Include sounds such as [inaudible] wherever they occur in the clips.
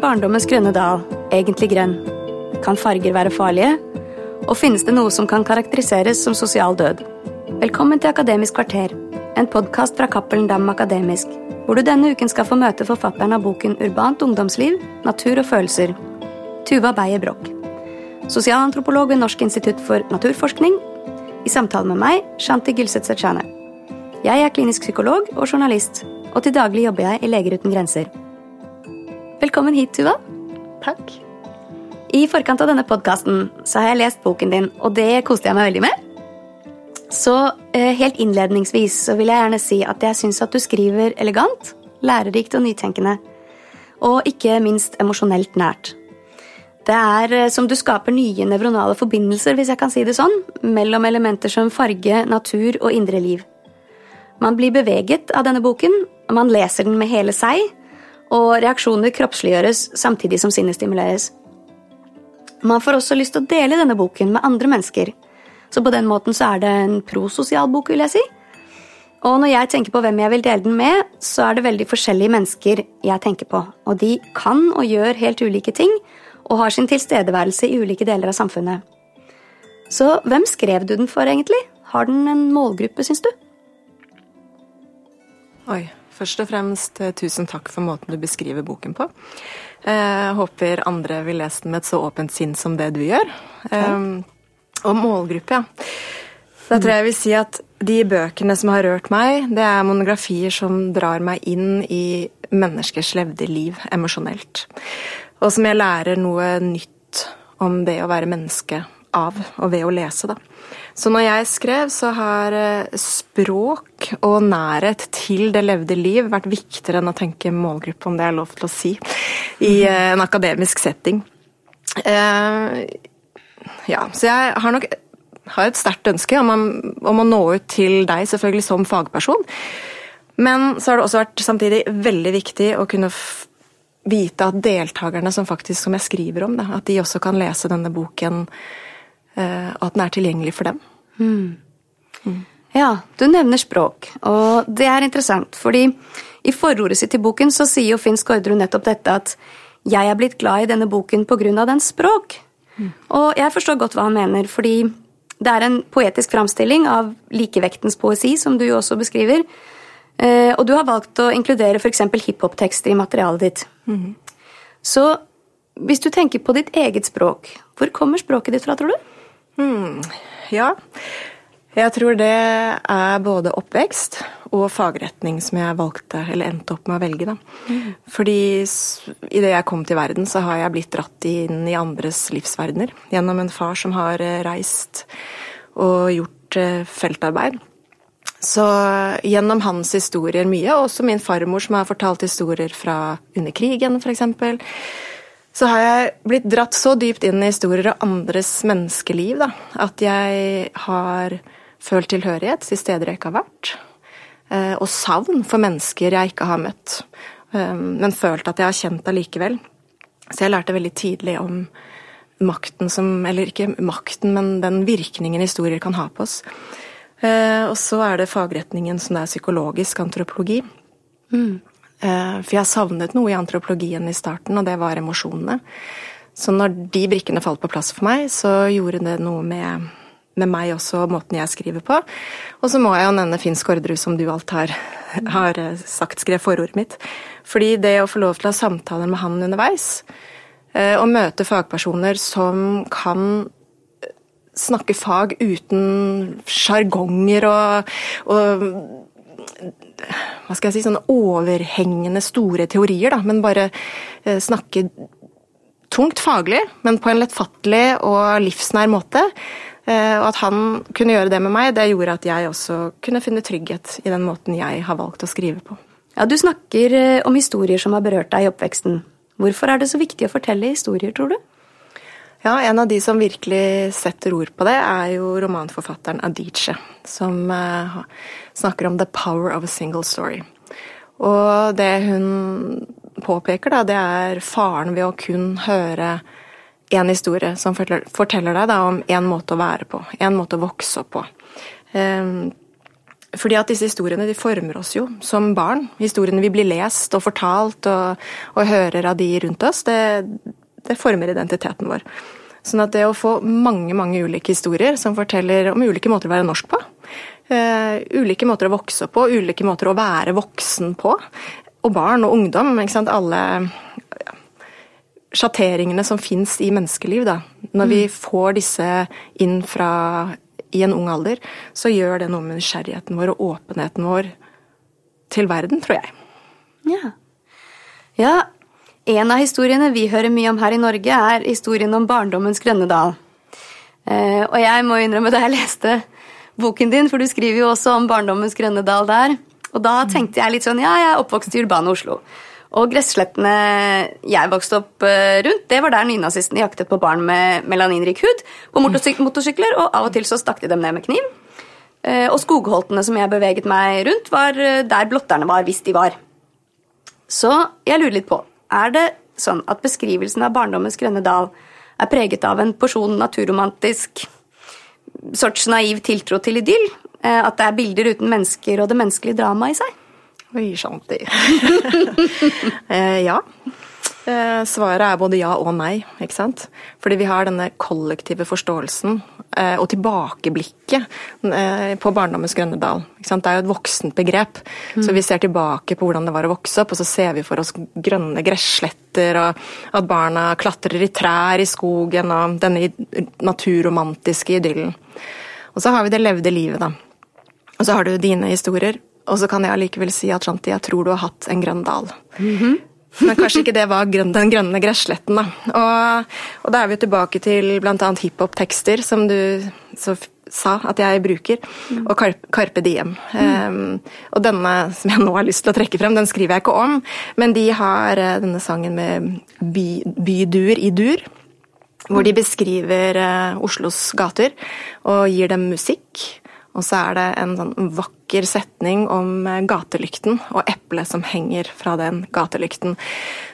Barndommens grønne dal egentlig grønn? Kan farger være farlige? Og finnes det noe som kan karakteriseres som sosial død? Velkommen til Akademisk kvarter, en podkast fra Cappelen Dam Akademisk, hvor du denne uken skal få møte forfatteren av boken Urbant ungdomsliv, natur og følelser, Tuva Beyer Broch. Sosialantropolog ved Norsk institutt for naturforskning, i samtale med meg, Shanti Gilseth Sechane. Jeg er klinisk psykolog og journalist, og til daglig jobber jeg i Leger uten grenser. Velkommen hit, Tuva. Takk. I forkant av denne podkasten har jeg lest boken din, og det koste jeg meg veldig med. Så eh, helt innledningsvis så vil jeg gjerne si at jeg syns at du skriver elegant, lærerikt og nytenkende. Og ikke minst emosjonelt nært. Det er eh, som du skaper nye nevronale forbindelser, hvis jeg kan si det sånn, mellom elementer som farge, natur og indre liv. Man blir beveget av denne boken, man leser den med hele seg, og reaksjoner kroppsliggjøres samtidig som sinnet stimuleres. Man får også lyst til å dele denne boken med andre mennesker, så på den måten så er det en prososial bok, vil jeg si. Og når jeg tenker på hvem jeg vil dele den med, så er det veldig forskjellige mennesker jeg tenker på, og de kan og gjør helt ulike ting, og har sin tilstedeværelse i ulike deler av samfunnet. Så hvem skrev du den for, egentlig? Har den en målgruppe, syns du? Oi. Først og fremst eh, tusen takk for måten du beskriver boken på. Jeg eh, håper andre vil lese den med et så åpent sinn som det du gjør. Um, og målgruppe, ja. Da tror jeg jeg vil si at de bøkene som har rørt meg, det er monografier som drar meg inn i menneskers levde liv emosjonelt. Og som jeg lærer noe nytt om det å være menneske av og ved å lese, da. Så når jeg skrev, så har eh, språk og nærhet til det levde liv vært viktigere enn å tenke målgruppe, om det er lov til å si, i eh, en akademisk setting. Uh, ja, så jeg har nok har et sterkt ønske om, om, å nå ut til deg, selvfølgelig som fagperson. Men så har det også vært samtidig veldig viktig å kunne vite at deltakerne som faktisk som jeg skriver om, da, at de også kan lese denne boken, at den er tilgjengelig for dem. Mm. Mm. Ja, du nevner språk, og det er interessant, fordi i forordet sitt til boken så sier jo Finn Skårderud nettopp dette at jeg er blitt glad i denne boken av dens språk. Mm. Og jeg forstår godt hva han mener, fordi det er en poetisk framstilling av likevektens poesi, som du jo også beskriver. Eh, og du har valgt å inkludere f.eks. hiphop-tekster i materialet ditt. Mm. Så hvis du tenker på ditt eget språk, hvor kommer språket ditt fra, tror du? Mm. Ja. Jeg tror det er både oppvekst og fagretning som jeg valgte, eller endte opp med å velge. Da. Mm. Fordi idet jeg kom til verden, så har jeg blitt dratt inn i andres livsverdener. Gjennom en far som har eh, reist og gjort eh, feltarbeid. Så gjennom hans historier mye, og også min farmor som har fortalt historier fra under krigen, f.eks så har jeg blitt dratt så dypt inn i historier og andres menneskeliv da, at jeg har følt tilhørighet til steder jeg ikke har vært. Eh, og savn for mennesker jeg ikke har møtt, eh, men følt at jeg har kjent allikevel. Så jeg lærte veldig tidlig om makten som Eller ikke makten, men den virkningen historier kan ha på oss. Eh, og så er det fagretningen som det er psykologisk antropologi. Mm. Eh, for jeg savnet noe i antropologien i starten, og det var emosjonene. Så når de brikkene falt på plass for meg, så gjorde det noe med, med meg også, måten jeg skriver på. Og så må jeg jo nevne Finn Skårderud, som du alt har, har eh, sagt skrev forordet mitt. Fordi det å få lov til å ha samtaler med han underveis, eh, og møte fagpersoner som kan snakke fag uten sjargonger og, og hva skal jeg si, sånne overhengende store teorier, da, men bare eh, snakke tungt faglig, men på en lettfattelig og livsnær måte. Eh, og at han kunne gjøre det med meg, det gjorde at jeg også kunne finne trygghet i den måten jeg har valgt å skrive på. Ja, Du snakker eh, om historier som har berørt deg i oppveksten. Hvorfor er det så viktig å fortelle historier, tror du? Ja, En av de som virkelig setter ord på det, er jo romanforfatteren Adiche, som uh, snakker om the power of a single story. Og det hun påpeker, da, det er faren ved å kun høre én historie som forteller deg da, om én måte å være på, én måte å vokse opp på. Um, fordi at disse historiene de former oss jo som barn. Historiene vi blir lest og fortalt og, og hører av de rundt oss, det, det, former identiteten vår. Sånn at det å få mange mange ulike historier som forteller om ulike måter å være norsk på, uh, ulike måter å vokse på, ulike måter å være voksen på, og barn og ungdom, ikke sant, alle sjatteringene som fins i menneskeliv, da. Når vi mm. får disse inn fra i en ung alder, så gjør det noe med nysgjerrigheten vår og åpenheten vår til verden, tror jeg. Ja. ja. En av historiene vi hører mye om her i Norge, er historien om barndommens grønne dal. Eh, og jeg må innrømme da jeg leste boken din, for du skriver jo også om barndommens grønne dal der, og da tenkte jeg litt sånn Ja, jeg er oppvokst i urbane Oslo. Og gresslettene jeg vokste opp eh, rundt, det var der nynazistene jaktet på barn med melaninrik hud på motorsykler, og av og til så stakk de dem ned med kniv. Eh, og skogholtene som jeg beveget meg rundt, var der blotterne var, hvis de var. Så jeg lurer litt på, er det sånn at beskrivelsen av barndommens grønne dal er preget av en porsjon naturromantisk sorts naiv tiltro til idyll? At det er bilder uten mennesker og det menneskelige dramaet i seg? Oi, shanti. [laughs] eh, ja. Eh, svaret er både ja og nei, ikke sant. Fordi vi har denne kollektive forståelsen eh, og tilbakeblikket eh, på barndommens grønne dal. Det er jo et voksent begrep. Mm. Så vi ser tilbake på hvordan det var å vokse opp, og så ser vi for oss grønne gressletter, og at barna klatrer i trær i skogen, og denne naturromantiske idyllen. Og så har vi det levde livet, da. Og så har du dine historier og så kan jeg allikevel si at Shanti, jeg tror du har hatt en grønn dal. Mm -hmm. Men kanskje ikke det var grønn, den grønne gressletten, da. Og, og, da er vi tilbake til bl.a. hiphop-tekster, som du så, sa at jeg bruker, mm. og Carpe, Carpe Diem. Mm. Um, og denne som jeg nå har lyst til å trekke frem, den skriver jeg ikke om, men de har uh, denne sangen med by, byduer i dur. Hvor de beskriver uh, Oslos gater og gir dem musikk. Og så er det en sånn vakker setning om eh, gatelykten og eplet som henger fra den gatelykten.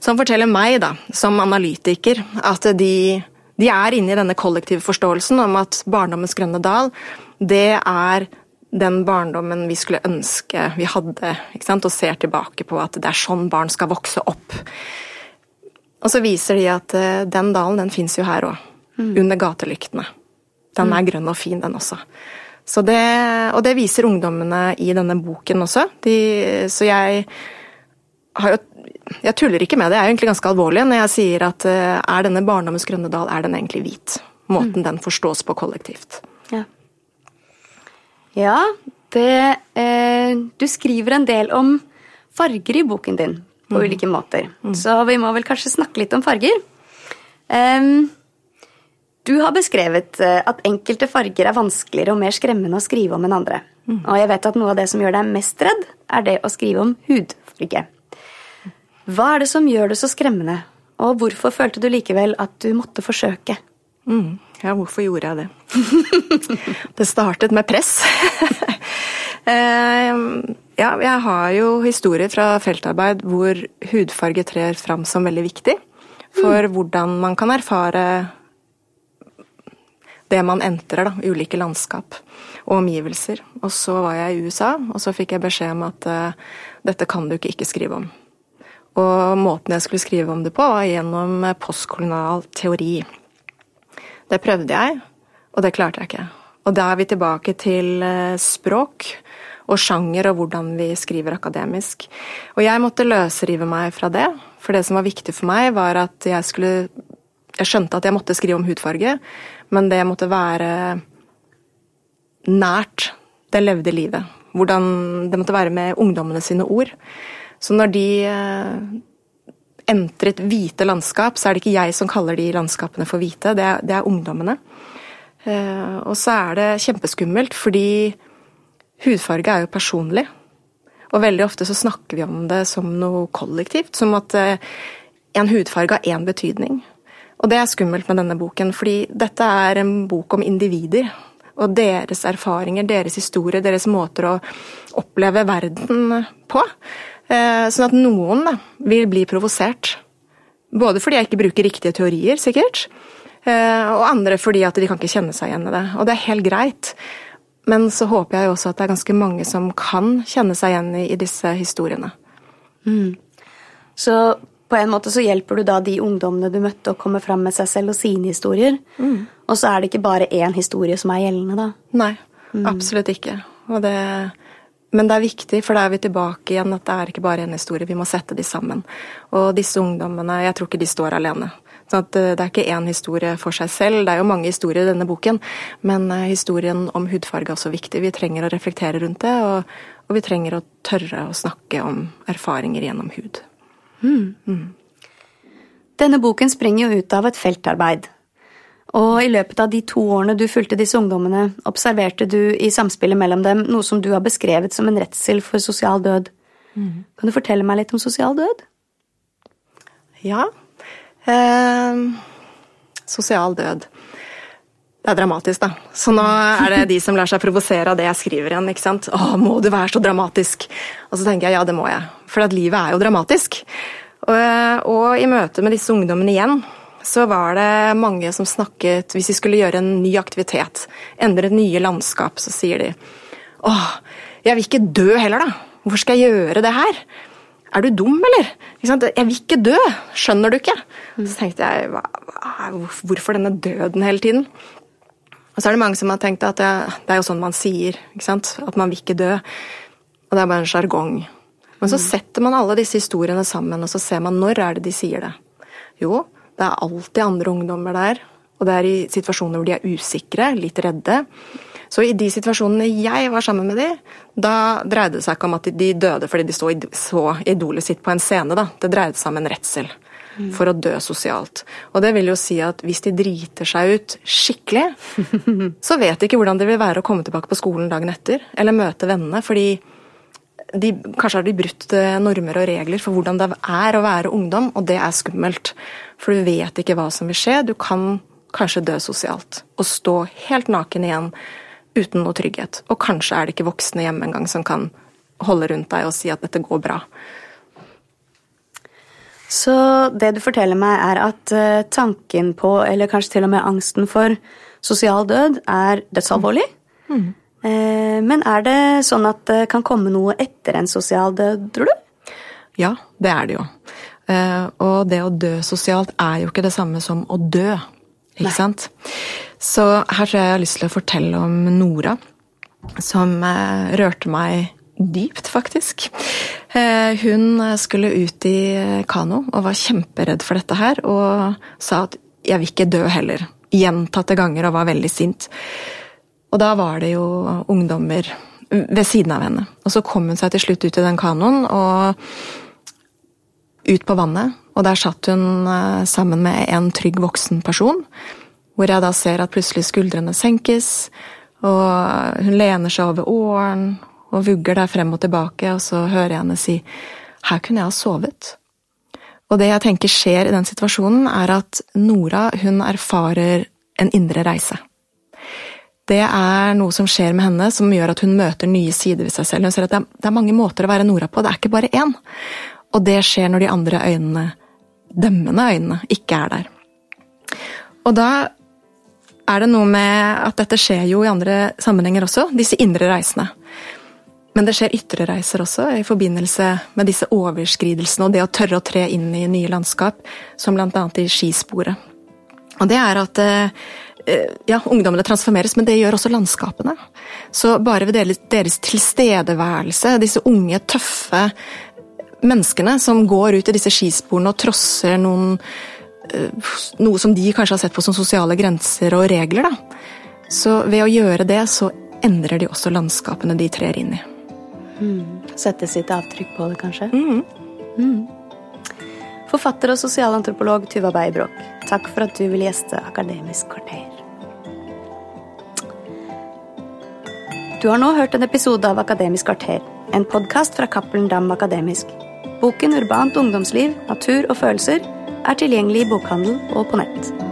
Som forteller meg, da, som analytiker, at de, de er inne i denne kollektive forståelsen om at barndommens grønne dal, det er den barndommen vi skulle ønske vi hadde, og ser tilbake på at det er sånn barn skal vokse opp. Og så viser de at eh, den dalen, den fins jo her òg. Mm. Under gatelyktene. Den er mm. grønn og fin, den også. Det, og det viser ungdommene i denne boken også. De, så jeg har jo Jeg tuller ikke med det, jeg er egentlig ganske alvorlig når jeg sier at eh, er denne barndommens grønne dal, er den egentlig hvit? Måten mm. den forstås på kollektivt. Ja. ja det eh, Du skriver en del om farger i boken din på mm. ulike måter. Mm. Så vi må vel kanskje snakke litt om farger. Um, du har beskrevet eh, at enkelte farger er vanskeligere og mer skremmende å skrive om enn andre. Mm. Og jeg vet at noe av det som gjør deg mest redd, er det å skrive om hudfarge. Hva er det som gjør det så skremmende, og hvorfor følte du likevel at du måtte forsøke? Mm. Ja, hvorfor gjorde jeg det? [laughs] det startet med press. [laughs] Eh, ja, jeg har jo historier fra feltarbeid hvor hudfarge trer fram som veldig viktig for mm. hvordan man kan erfare det man entrer, da. Ulike landskap og omgivelser. Og så var jeg i USA, og så fikk jeg beskjed om at uh, dette kan du ikke ikke skrive om. Og måten jeg skulle skrive om det på, var gjennom postkolonial teori. Det prøvde jeg, og det klarte jeg ikke. Og da er vi tilbake til uh, språk og sjanger og hvordan vi skriver akademisk. Og jeg måtte løsrive meg fra det, for det som var viktig for meg, var at jeg skulle Jeg skjønte at jeg måtte skrive om hudfarge, men det måtte være nært det levde livet. Hvordan det måtte være med ungdommene sine ord. Så når de eh, entret hvite landskap, så er det ikke jeg som kaller de landskapene for hvite, det er, det er ungdommene. Eh, og så er det kjempeskummelt, fordi hudfarge er jo personlig. Og veldig ofte så snakker vi om det som noe kollektivt, som at eh, en hudfarge har én betydning. Og det er skummelt med denne boken, fordi dette er en bok om individer. Og deres erfaringer, deres historie, deres måter å oppleve verden på. Eh, sånn at noen vil bli provosert. Både fordi jeg ikke bruker riktige teorier, sikkert. Eh, og andre fordi at de kan ikke kjenne seg igjen i det. Og det er helt greit. Men så håper jeg også at det er ganske mange som kan kjenne seg igjen i, disse historiene. Så på en måte så hjelper du da de ungdommene du møtte, å komme fram med seg selv og sine historier. Og så er det ikke bare én historie som er gjeldende, da. Nei, absolutt ikke. Det, men det er viktig, for da er vi tilbake igjen at det er ikke bare én historie. Vi må sette de sammen. Og disse ungdommene, jeg tror ikke de står alene. Sånn at eh, Det er ikke én historie for seg selv, det er jo mange historier i denne boken, men eh, historien om hudfarge er også viktig. Vi trenger å reflektere rundt det, og, og vi trenger å tørre å snakke om erfaringer gjennom hud. Denne boken springer jo ut av et feltarbeid. Og i løpet av de to årene du fulgte disse ungdommene, observerte du i samspillet mellom dem noe som du har beskrevet som en redsel for sosial død. Kan du fortelle meg litt om sosial død? Ja. Eh, sosial død. Det er dramatisk, da. Så nå er det de som lar seg provosere av det jeg skriver igjen. ikke sant? Å, må du være så dramatisk? Og så tenker jeg ja, det må jeg. For at livet er jo dramatisk. Og, og i møte med disse ungdommene igjen, så var det mange som snakket Hvis vi skulle gjøre en ny aktivitet, endre nye landskap, så sier de åh, jeg vil ikke dø heller, da. Hvorfor skal jeg gjøre det her? Er du dum, eller? Ikke sant? Jeg vil ikke dø. Skjønner du ikke? Så tenkte jeg hvorfor denne døden hele tiden? Og så er det mange som har tenkt at det, det er jo sånn man sier, at man vil ikke dø. Og det er bare en sjargong. Men så setter man alle disse historiene sammen, og så ser man når er det de sier det. Jo, det er alltid andre ungdommer der, og det er i situasjoner hvor de er usikre, litt redde. Så i de situasjonene jeg var sammen med de, da dreide det seg ikke om at de døde fordi de så, så idolet sitt på en scene, da. Det dreide seg om en redsel for å dø sosialt. Og det vil jo si at hvis de driter seg ut skikkelig, [laughs] så vet de ikke hvordan det vil være å komme tilbake på skolen dagen etter, eller møte vennene, fordi de, kanskje har de brutt eh, normer og regler for hvordan det er å være ungdom, og det er skummelt. For du vet ikke hva som vil skje. Du kan kanskje dø sosialt. Og stå helt naken igjen uten noe trygghet. Og kanskje er det ikke voksne hjemme engang som kan holde rundt deg og si at dette går bra. Så det du forteller meg, er at eh, tanken på, eller kanskje til og med angsten for, sosial død er dødsalvorlig. Mm. Men er det sånn at det kan komme noe etter en sosial død, tror du? Ja, det er det jo. Eh, Og det å dø sosialt er jo ikke det samme som å dø. Ikke Nei. sant? Så her tror jeg jeg har lyst til å fortelle om Nora, som eh, rørte meg dypt, faktisk. Eh, Hun skulle ut i kano og var kjemperedd for dette her, og sa at 'jeg vil ikke dø heller'. Gjentatte ganger og var veldig sint. Og da var det jo ungdommer ved siden av henne. Og så kom hun seg til slutt ut i den kanoen og ut på vannet. Og der satt hun eh, sammen med en trygg voksen person. Hvor jeg da ser at plutselig skuldrene senkes, og hun lener seg over åren og vugger der frem og tilbake, og så hører jeg henne si 'her kunne jeg ha sovet'. Og det jeg tenker skjer i den situasjonen, er at Nora hun erfarer en indre reise. Det er noe som skjer med henne som gjør at hun møter nye sider ved seg selv. Hun ser at det er, mange måter å være Nora på, det er ikke bare én. Og det skjer når de andre øynene, dømmende øynene, ikke er der. Og da er det noe med at dette skjer jo i andre sammenhenger også, disse indre reisene. Men det skjer ytre reiser også, i forbindelse med disse overskridelsene og det å tørre å tre inn i nye landskap, som annet i skisporet. Og det er at eh, ja, ungdommene transformeres, men det gjør også landskapene. Så bare ved deres tilstedeværelse, disse unge, tøffe menneskene som går ut i disse skisporene og trosser noen eh, Noe som de kanskje har sett på som sosiale grenser og regler, da. Så ved å gjøre det, så endrer de også landskapene de trer inn i. Sette sitt avtrykk på det, kanskje? Mhm. Forfatter og sosialantropolog Tuva Beiebrok, takk for at du vil gjeste Akademisk kvarter. Du har nå hørt en episode av Akademisk kvarter, en podkast fra Cappelen Dam Akademisk. Boken Urbant ungdomsliv, natur og følelser er tilgjengelig i bokhandel og på nett.